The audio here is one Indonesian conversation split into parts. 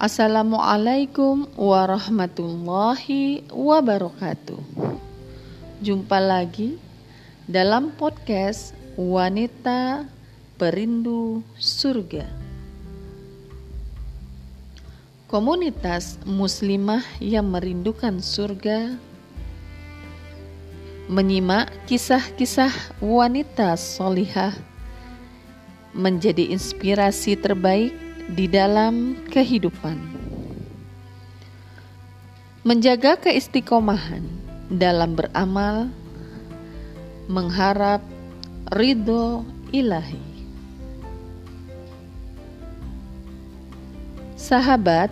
Assalamualaikum warahmatullahi wabarakatuh. Jumpa lagi dalam podcast Wanita Perindu Surga. Komunitas muslimah yang merindukan surga menyimak kisah-kisah wanita solihah menjadi inspirasi terbaik di dalam kehidupan. Menjaga keistiqomahan dalam beramal, mengharap ridho ilahi. Sahabat,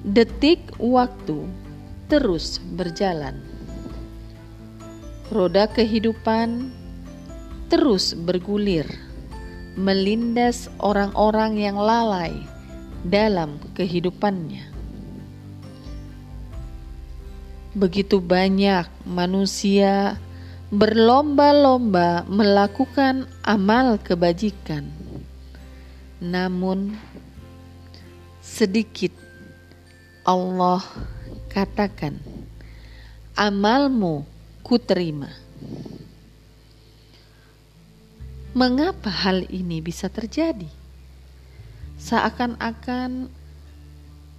detik waktu terus berjalan. Roda kehidupan terus bergulir melindas orang-orang yang lalai dalam kehidupannya. Begitu banyak manusia berlomba-lomba melakukan amal kebajikan, namun sedikit Allah katakan, "Amalmu kuterima." Mengapa hal ini bisa terjadi? Seakan-akan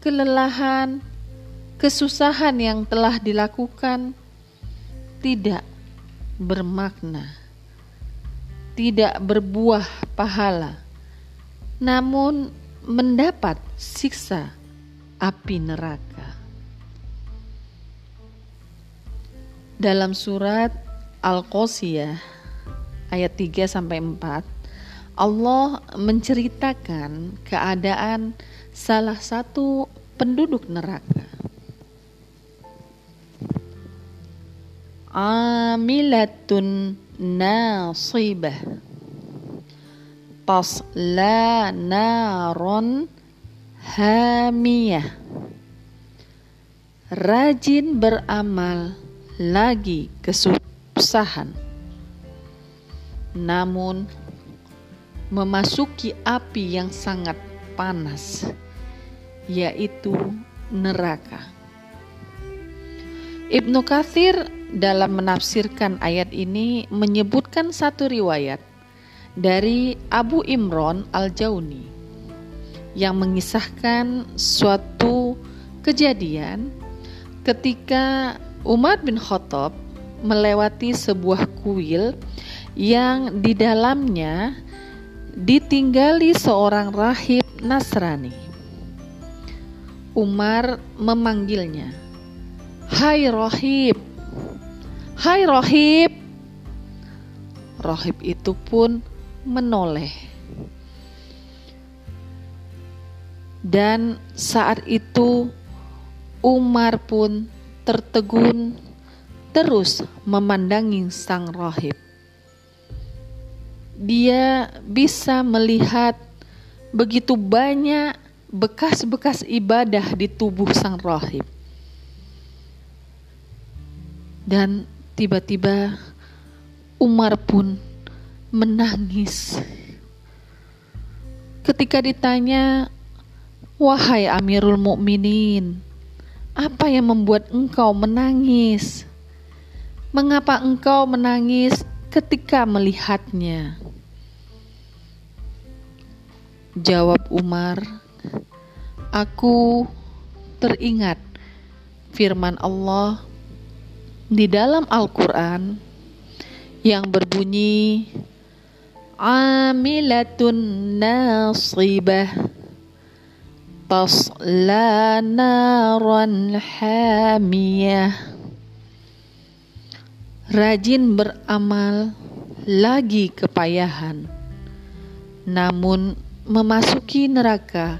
kelelahan, kesusahan yang telah dilakukan tidak bermakna, tidak berbuah pahala, namun mendapat siksa api neraka. Dalam surat Al-Qasiyah ayat 3 sampai 4 Allah menceritakan keadaan salah satu penduduk neraka. Amilatun nasibah. Tasla naron hamiyah. Rajin beramal lagi kesusahan namun memasuki api yang sangat panas, yaitu neraka. Ibnu Kathir dalam menafsirkan ayat ini menyebutkan satu riwayat dari Abu Imron Al-Jauni yang mengisahkan suatu kejadian ketika Umar bin Khattab melewati sebuah kuil yang di dalamnya ditinggali seorang rahib Nasrani. Umar memanggilnya, "Hai rahib, hai rahib." Rahib itu pun menoleh. Dan saat itu Umar pun tertegun terus memandangi sang rahib dia bisa melihat begitu banyak bekas-bekas ibadah di tubuh sang rahib. Dan tiba-tiba Umar pun menangis. Ketika ditanya, "Wahai Amirul Mukminin, apa yang membuat engkau menangis? Mengapa engkau menangis ketika melihatnya?" Jawab Umar, "Aku teringat firman Allah di dalam Al-Quran yang berbunyi Amilatun nasibah tasla naran hamiyah Rajin beramal lagi kepayahan namun memasuki neraka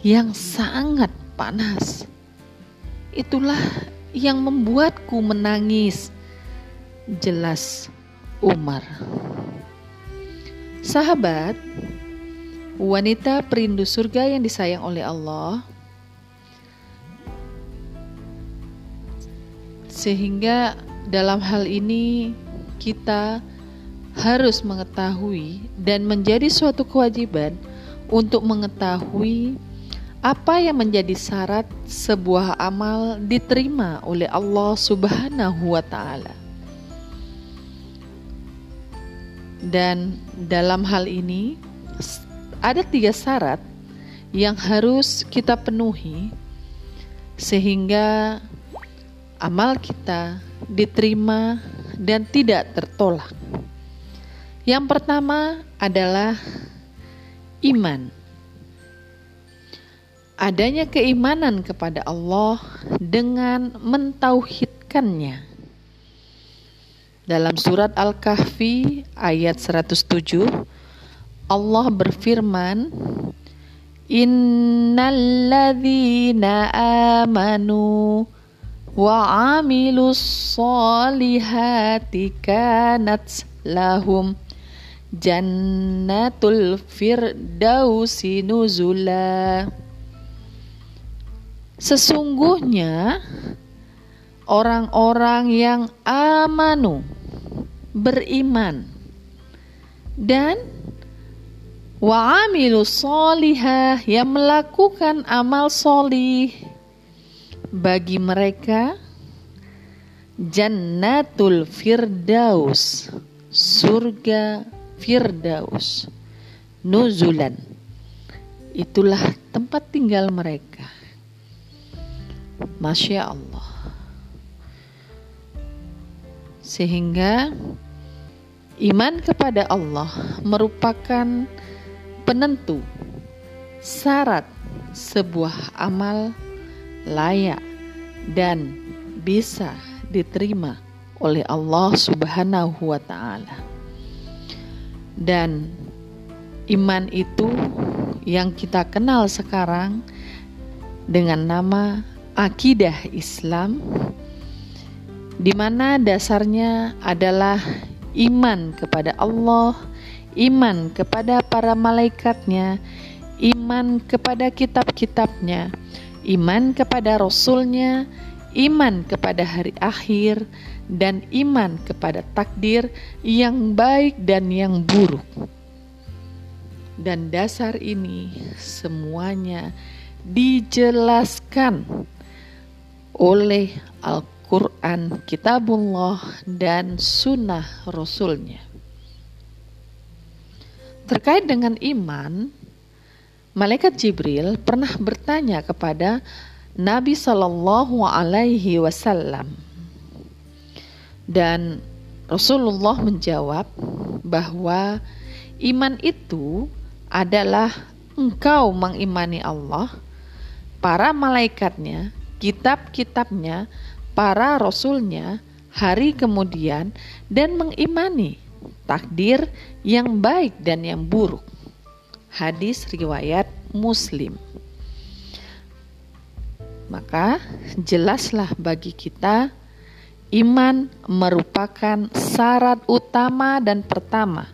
yang sangat panas. Itulah yang membuatku menangis. Jelas Umar. Sahabat, wanita perindu surga yang disayang oleh Allah, sehingga dalam hal ini kita harus mengetahui dan menjadi suatu kewajiban untuk mengetahui apa yang menjadi syarat sebuah amal diterima oleh Allah Subhanahu wa Ta'ala, dan dalam hal ini ada tiga syarat yang harus kita penuhi, sehingga amal kita diterima dan tidak tertolak. Yang pertama adalah iman. Adanya keimanan kepada Allah dengan mentauhidkannya. Dalam surat Al-Kahfi ayat 107 Allah berfirman Innalladzina amanu wa amilus solihati kanat lahum jannatul firdausi nuzula. Sesungguhnya orang-orang yang amanu beriman dan wa amilu solihah yang melakukan amal solih bagi mereka jannatul firdaus surga Firdaus Nuzulan. Itulah tempat tinggal mereka. Masya Allah. Sehingga Iman kepada Allah merupakan penentu syarat sebuah amal layak dan bisa diterima oleh Allah Subhanahu wa taala. Dan iman itu yang kita kenal sekarang dengan nama akidah Islam di mana dasarnya adalah iman kepada Allah, iman kepada para malaikatnya, iman kepada kitab-kitabnya, iman kepada rasulnya, iman kepada hari akhir, dan iman kepada takdir yang baik dan yang buruk. Dan dasar ini semuanya dijelaskan oleh Al-Quran, Kitabullah, dan Sunnah Rasulnya. Terkait dengan iman, Malaikat Jibril pernah bertanya kepada Nabi Shallallahu Alaihi Wasallam, dan Rasulullah menjawab bahwa iman itu adalah engkau mengimani Allah, para malaikatnya, kitab-kitabnya, para rasulnya, hari kemudian, dan mengimani takdir yang baik dan yang buruk. Hadis riwayat Muslim. Maka jelaslah bagi kita Iman merupakan syarat utama dan pertama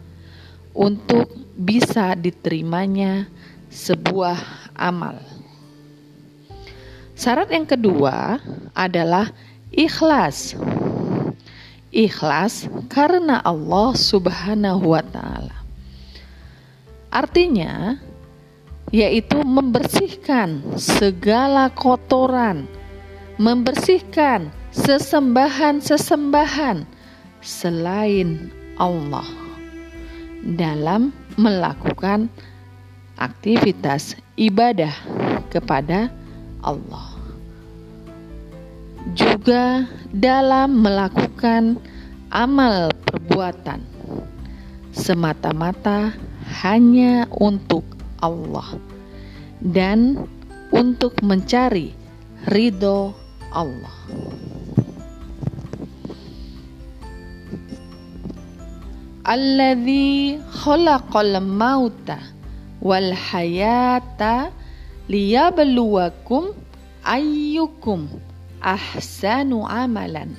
untuk bisa diterimanya sebuah amal. Syarat yang kedua adalah ikhlas. Ikhlas karena Allah Subhanahu wa Ta'ala. Artinya, yaitu membersihkan segala kotoran, membersihkan sesembahan-sesembahan selain Allah dalam melakukan aktivitas ibadah kepada Allah. Juga dalam melakukan amal perbuatan semata-mata hanya untuk Allah dan untuk mencari ridho Allah. Alladhi khalaqal mauta wal hayata liyabluwakum ayyukum ahsanu amalan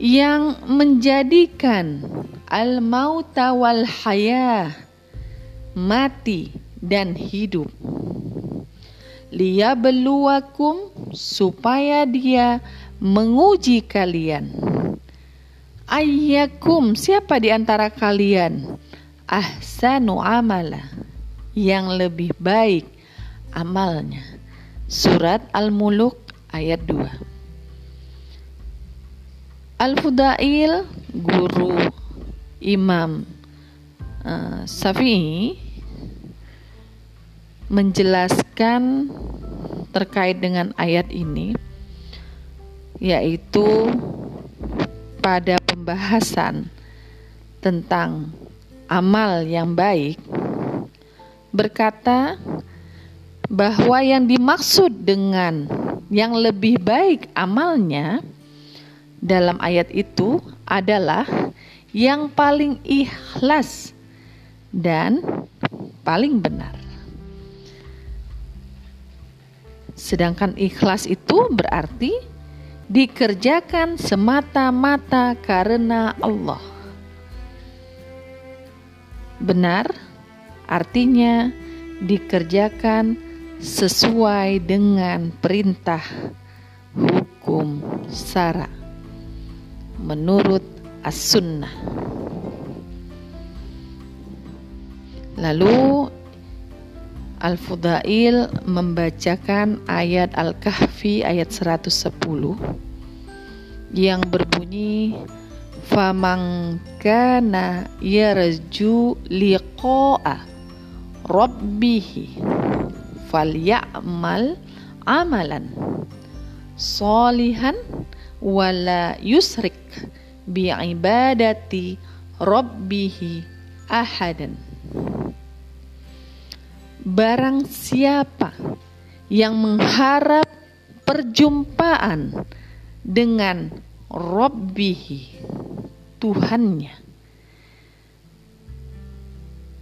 yang menjadikan al mauta wal hayah mati dan hidup. Liyabluwakum supaya dia menguji kalian Ayyakum siapa di antara kalian ahsanu amala yang lebih baik amalnya. Surat Al-Muluk ayat 2. Al-Fudail guru Imam uh, menjelaskan terkait dengan ayat ini yaitu pada pembahasan tentang amal yang baik berkata bahwa yang dimaksud dengan yang lebih baik amalnya dalam ayat itu adalah yang paling ikhlas dan paling benar. Sedangkan ikhlas itu berarti dikerjakan semata-mata karena Allah. Benar artinya dikerjakan sesuai dengan perintah hukum syara menurut as-sunnah. Lalu Al-Fudail membacakan ayat Al-Kahfi ayat 110 yang berbunyi famang kana yarju liqa'a rabbih falyamal amalan solihan wala yusrik bi ibadati rabbih ahadan barang siapa yang mengharap perjumpaan dengan Rabbihi Tuhannya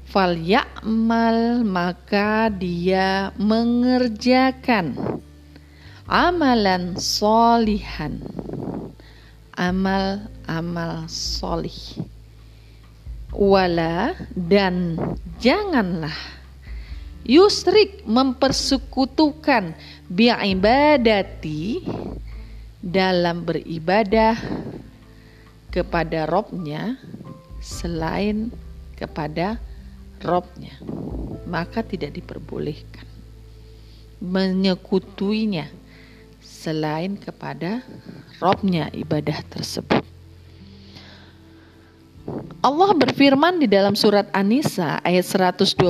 fal ya'mal maka dia mengerjakan amalan solihan. Amal-amal solih. Wala dan janganlah yusrik mempersekutukan bi'ibadati dalam beribadah kepada Robnya selain kepada Robnya. Maka tidak diperbolehkan menyekutuinya selain kepada Robnya ibadah tersebut. Allah berfirman di dalam surat An-Nisa ayat 125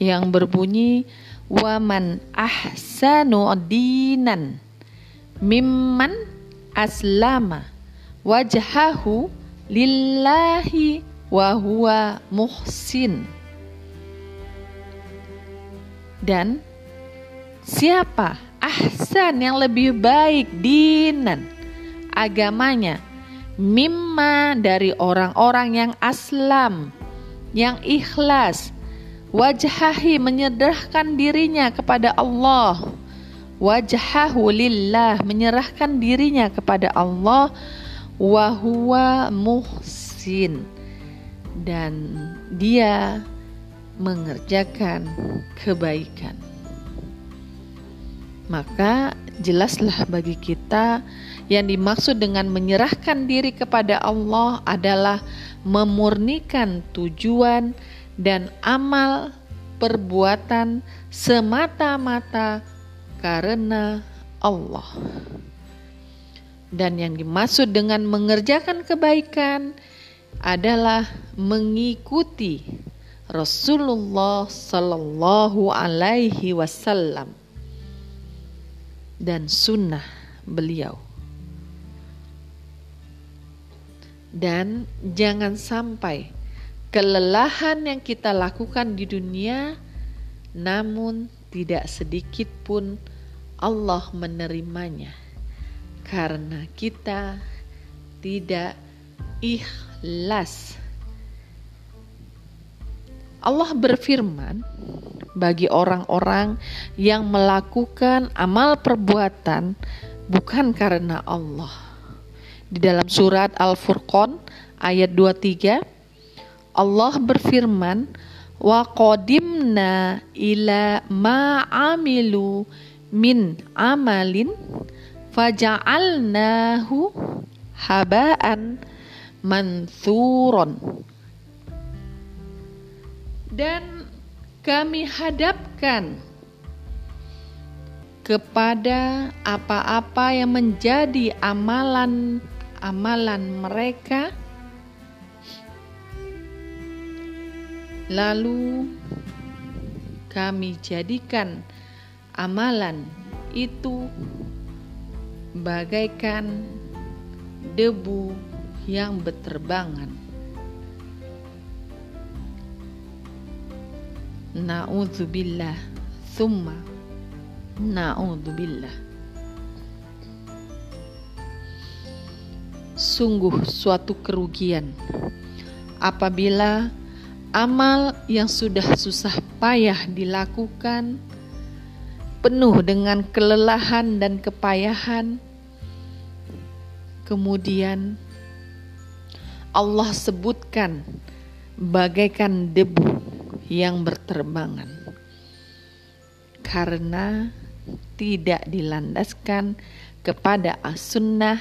yang berbunyi waman ahsanu dinan mimman aslama wajhahu lillahi wa huwa muhsin. Dan siapa ahsan yang lebih baik dinan agamanya mimma dari orang-orang yang aslam, yang ikhlas, wajahahi menyerahkan dirinya kepada Allah, wajahahu lillah menyerahkan dirinya kepada Allah, wahwa muhsin. Dan dia mengerjakan kebaikan. Maka jelaslah bagi kita yang dimaksud dengan menyerahkan diri kepada Allah adalah memurnikan tujuan dan amal perbuatan semata-mata karena Allah. Dan yang dimaksud dengan mengerjakan kebaikan adalah mengikuti Rasulullah Sallallahu Alaihi Wasallam dan sunnah beliau. dan jangan sampai kelelahan yang kita lakukan di dunia namun tidak sedikit pun Allah menerimanya karena kita tidak ikhlas. Allah berfirman bagi orang-orang yang melakukan amal perbuatan bukan karena Allah di dalam surat Al-Furqan ayat 23 Allah berfirman wa qadimna ila ma amilu min amalin faja'alnahu habaan manthuron dan kami hadapkan kepada apa-apa yang menjadi amalan-amalan mereka lalu kami jadikan amalan itu bagaikan debu yang berterbangan. Na'udzubillah Thumma Na'udzubillah. Sungguh suatu kerugian apabila amal yang sudah susah payah dilakukan penuh dengan kelelahan dan kepayahan kemudian Allah sebutkan bagaikan debu yang berterbangan. Karena tidak dilandaskan kepada as-sunnah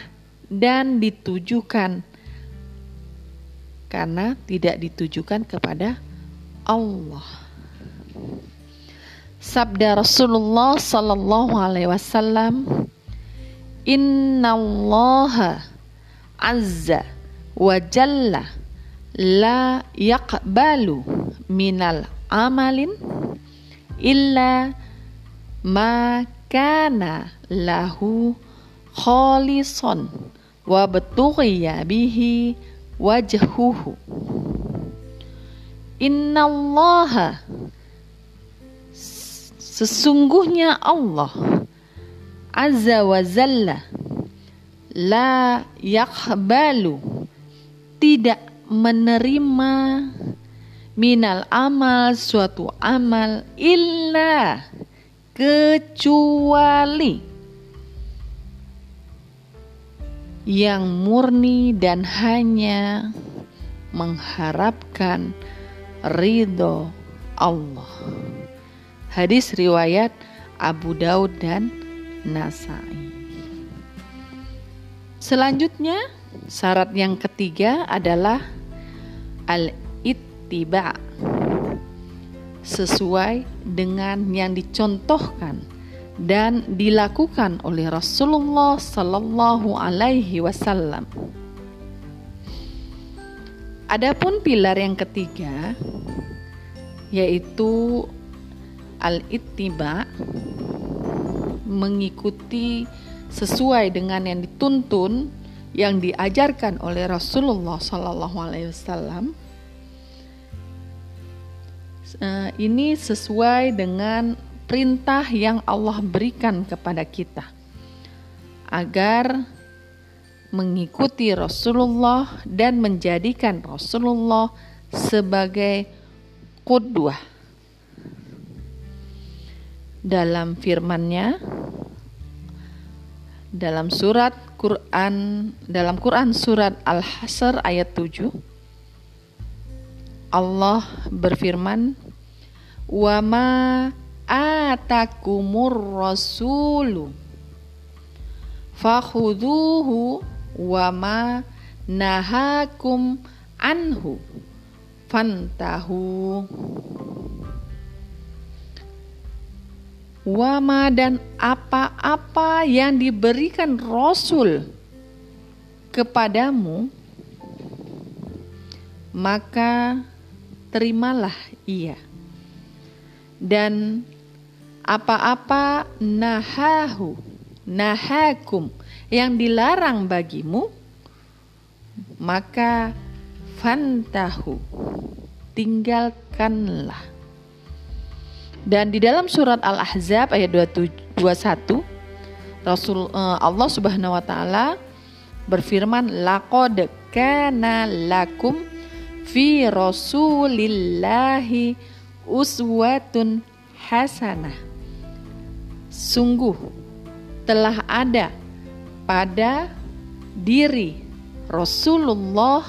dan ditujukan karena tidak ditujukan kepada Allah. Sabda Rasulullah sallallahu alaihi wasallam, "Innallaha azza wa jalla la yaqbalu minal amalin illa ma kana lahu khalison wa bihi wajhuhu. Innallaha sesungguhnya Allah azza wa zalla la yakbalu tidak menerima minal amal suatu amal illa kecuali yang murni dan hanya mengharapkan ridho Allah. Hadis riwayat Abu Daud dan Nasai. Selanjutnya, syarat yang ketiga adalah al ittiba sesuai dengan yang dicontohkan dan dilakukan oleh Rasulullah Sallallahu Alaihi Wasallam. Adapun pilar yang ketiga yaitu al-ittiba mengikuti sesuai dengan yang dituntun yang diajarkan oleh Rasulullah Sallallahu Alaihi Wasallam uh, ini sesuai dengan perintah yang Allah berikan kepada kita agar mengikuti Rasulullah dan menjadikan Rasulullah sebagai kudwah dalam firman-Nya dalam surat Quran dalam Quran surat Al-Hasr ayat 7 Allah berfirman wa ma atakumur rasulu. Fakhuduhu wa ma nahakum anhu. Fantahu. Wama dan apa-apa yang diberikan Rasul kepadamu maka terimalah ia. Dan apa-apa nahahu, nahakum yang dilarang bagimu, maka fantahu, tinggalkanlah. Dan di dalam surat Al-Ahzab ayat 21 Rasul eh, Allah Subhanahu wa taala berfirman laqad kana lakum fi rasulillahi uswatun hasanah. Sungguh telah ada pada diri Rasulullah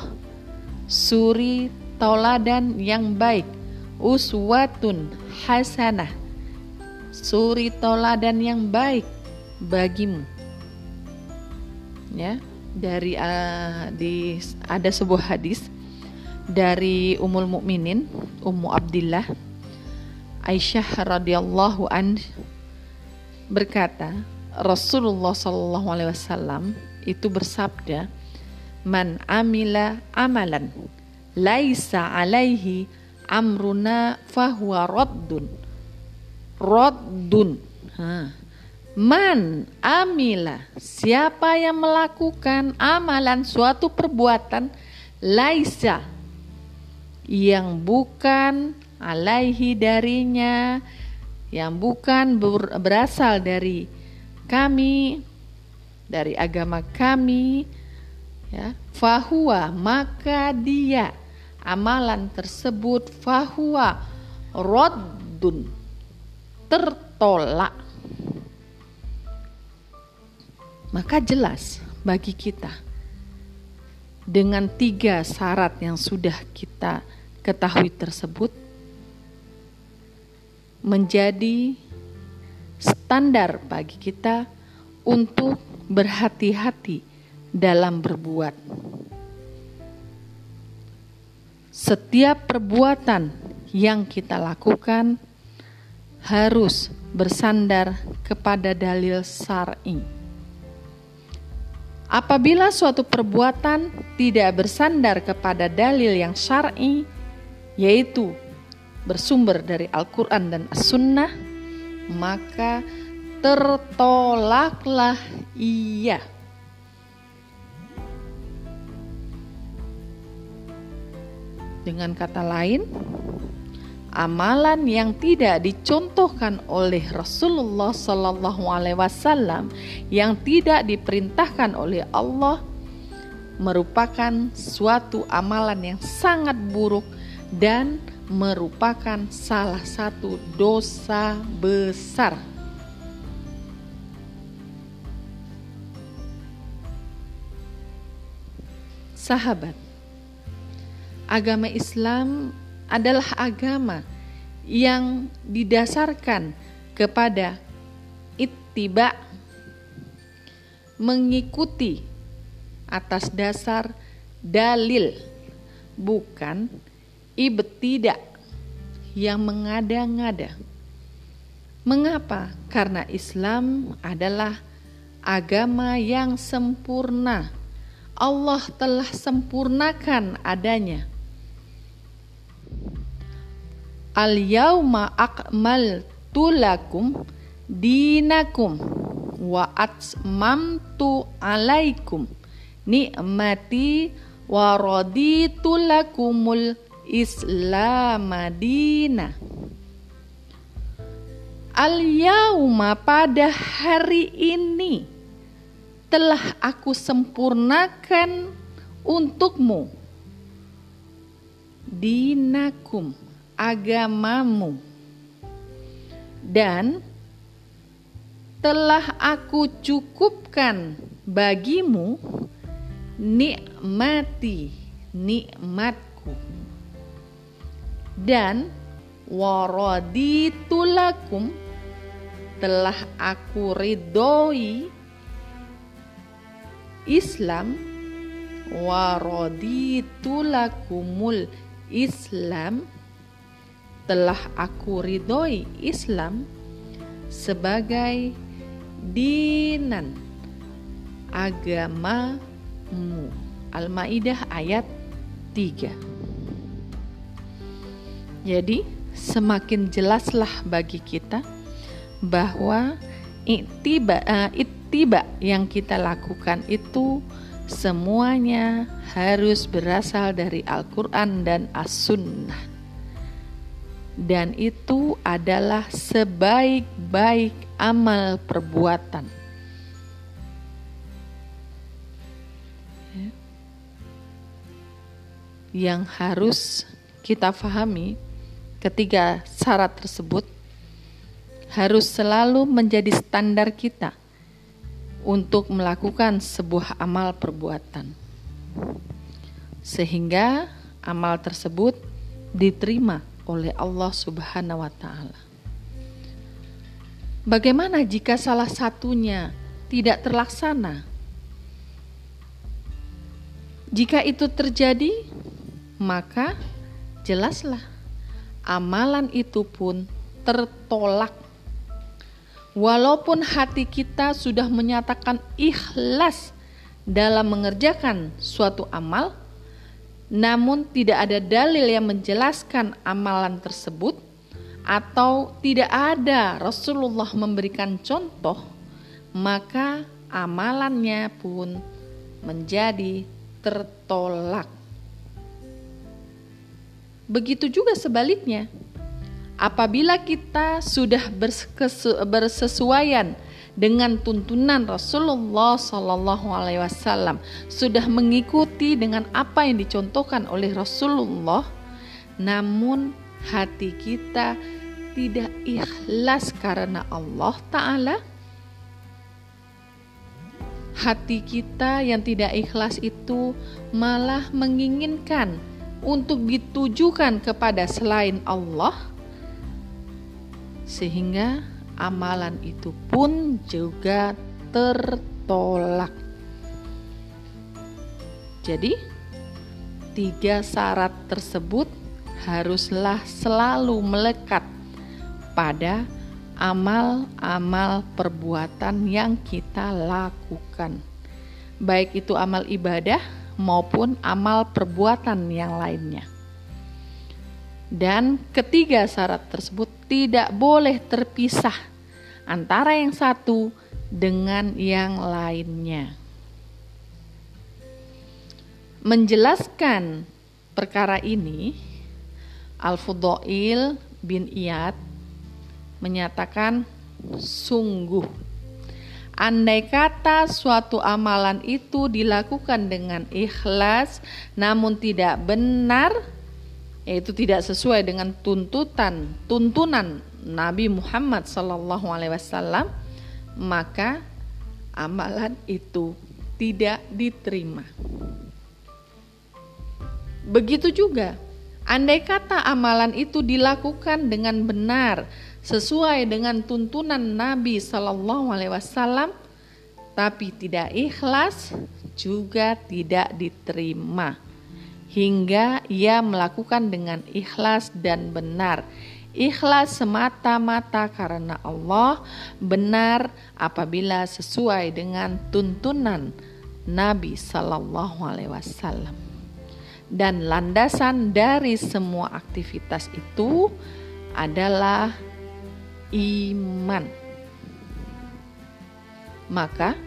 suri tauladan yang baik uswatun hasanah. Suri tauladan yang baik bagimu. Ya dari uh, di ada sebuah hadis dari Ummul Mukminin Ummu Abdillah Aisyah radhiyallahu an berkata Rasulullah Shallallahu alaihi wasallam itu bersabda man amila amalan laisa alaihi amruna fahuwa raddun raddun ha. man amila siapa yang melakukan amalan suatu perbuatan laisa yang bukan alaihi darinya yang bukan berasal dari kami dari agama kami ya. Fahuwa maka dia amalan tersebut fahuwa roddun tertolak. Maka jelas bagi kita dengan tiga syarat yang sudah kita ketahui tersebut menjadi standar bagi kita untuk berhati-hati dalam berbuat. Setiap perbuatan yang kita lakukan harus bersandar kepada dalil syar'i. Apabila suatu perbuatan tidak bersandar kepada dalil yang syar'i, yaitu bersumber dari Al-Quran dan As-Sunnah, maka tertolaklah ia. Dengan kata lain, amalan yang tidak dicontohkan oleh Rasulullah Sallallahu Alaihi Wasallam, yang tidak diperintahkan oleh Allah, merupakan suatu amalan yang sangat buruk dan merupakan salah satu dosa besar. Sahabat, agama Islam adalah agama yang didasarkan kepada ittiba mengikuti atas dasar dalil bukan ibtidak yang mengada-ngada. Mengapa? Karena Islam adalah agama yang sempurna. Allah telah sempurnakan adanya Al yauma akmaltu lakum dinakum wa atmamtu alaikum ni'mati wa raditu lakumul Islam Madinah. Al yauma pada hari ini telah aku sempurnakan untukmu dinakum agamamu dan telah aku cukupkan bagimu nikmati nikmatku dan waraditulakum telah aku ridhoi Islam waraditulakumul Islam telah aku ridhoi Islam sebagai dinan agamamu. Al-Maidah ayat 3. Jadi, semakin jelaslah bagi kita bahwa ittiba, uh, ittiba yang kita lakukan itu semuanya harus berasal dari Al-Quran dan As-Sunnah dan itu adalah sebaik-baik amal perbuatan. Ya. Yang harus kita fahami ketika syarat tersebut harus selalu menjadi standar kita untuk melakukan sebuah amal perbuatan, sehingga amal tersebut diterima oleh Allah Subhanahu wa taala. Bagaimana jika salah satunya tidak terlaksana? Jika itu terjadi, maka jelaslah amalan itu pun tertolak. Walaupun hati kita sudah menyatakan ikhlas dalam mengerjakan suatu amal, namun tidak ada dalil yang menjelaskan amalan tersebut, atau tidak ada Rasulullah memberikan contoh, maka amalannya pun menjadi tertolak. Begitu juga sebaliknya, apabila kita sudah bersesuaian dengan tuntunan Rasulullah Sallallahu Alaihi Wasallam, sudah mengikuti dengan apa yang dicontohkan oleh Rasulullah, namun hati kita tidak ikhlas karena Allah Ta'ala, hati kita yang tidak ikhlas itu malah menginginkan untuk ditujukan kepada selain Allah, sehingga amalan itu pun juga tertolak. Jadi, tiga syarat tersebut haruslah selalu melekat pada amal-amal perbuatan yang kita lakukan, baik itu amal ibadah maupun amal perbuatan yang lainnya. Dan ketiga syarat tersebut tidak boleh terpisah antara yang satu dengan yang lainnya. Menjelaskan perkara ini, Al-Fudail bin Iyad menyatakan sungguh Andai kata suatu amalan itu dilakukan dengan ikhlas namun tidak benar yaitu tidak sesuai dengan tuntutan tuntunan Nabi Muhammad wasallam maka amalan itu tidak diterima. Begitu juga andai kata amalan itu dilakukan dengan benar sesuai dengan tuntunan Nabi Sallallahu Alaihi Wasallam, tapi tidak ikhlas juga tidak diterima hingga ia melakukan dengan ikhlas dan benar. Ikhlas semata-mata karena Allah benar apabila sesuai dengan tuntunan Nabi Sallallahu Alaihi Wasallam. Dan landasan dari semua aktivitas itu adalah iman. Maka,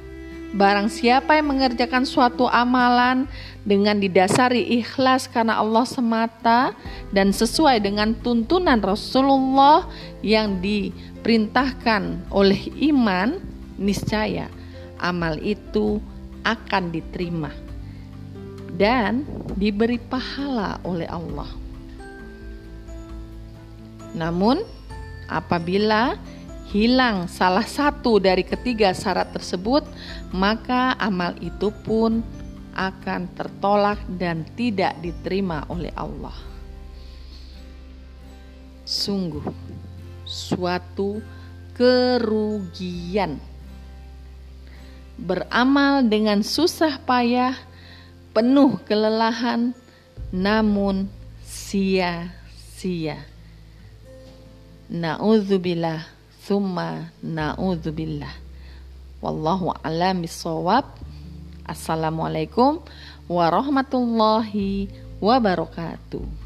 barang siapa yang mengerjakan suatu amalan dengan didasari ikhlas karena Allah semata dan sesuai dengan tuntunan Rasulullah yang diperintahkan oleh iman, niscaya amal itu akan diterima dan diberi pahala oleh Allah. Namun, Apabila hilang salah satu dari ketiga syarat tersebut, maka amal itu pun akan tertolak dan tidak diterima oleh Allah. Sungguh, suatu kerugian. Beramal dengan susah payah, penuh kelelahan, namun sia-sia. Na'udzubillah Thumma na'udzubillah Wallahu a'lam bisawab Assalamualaikum warahmatullahi wabarakatuh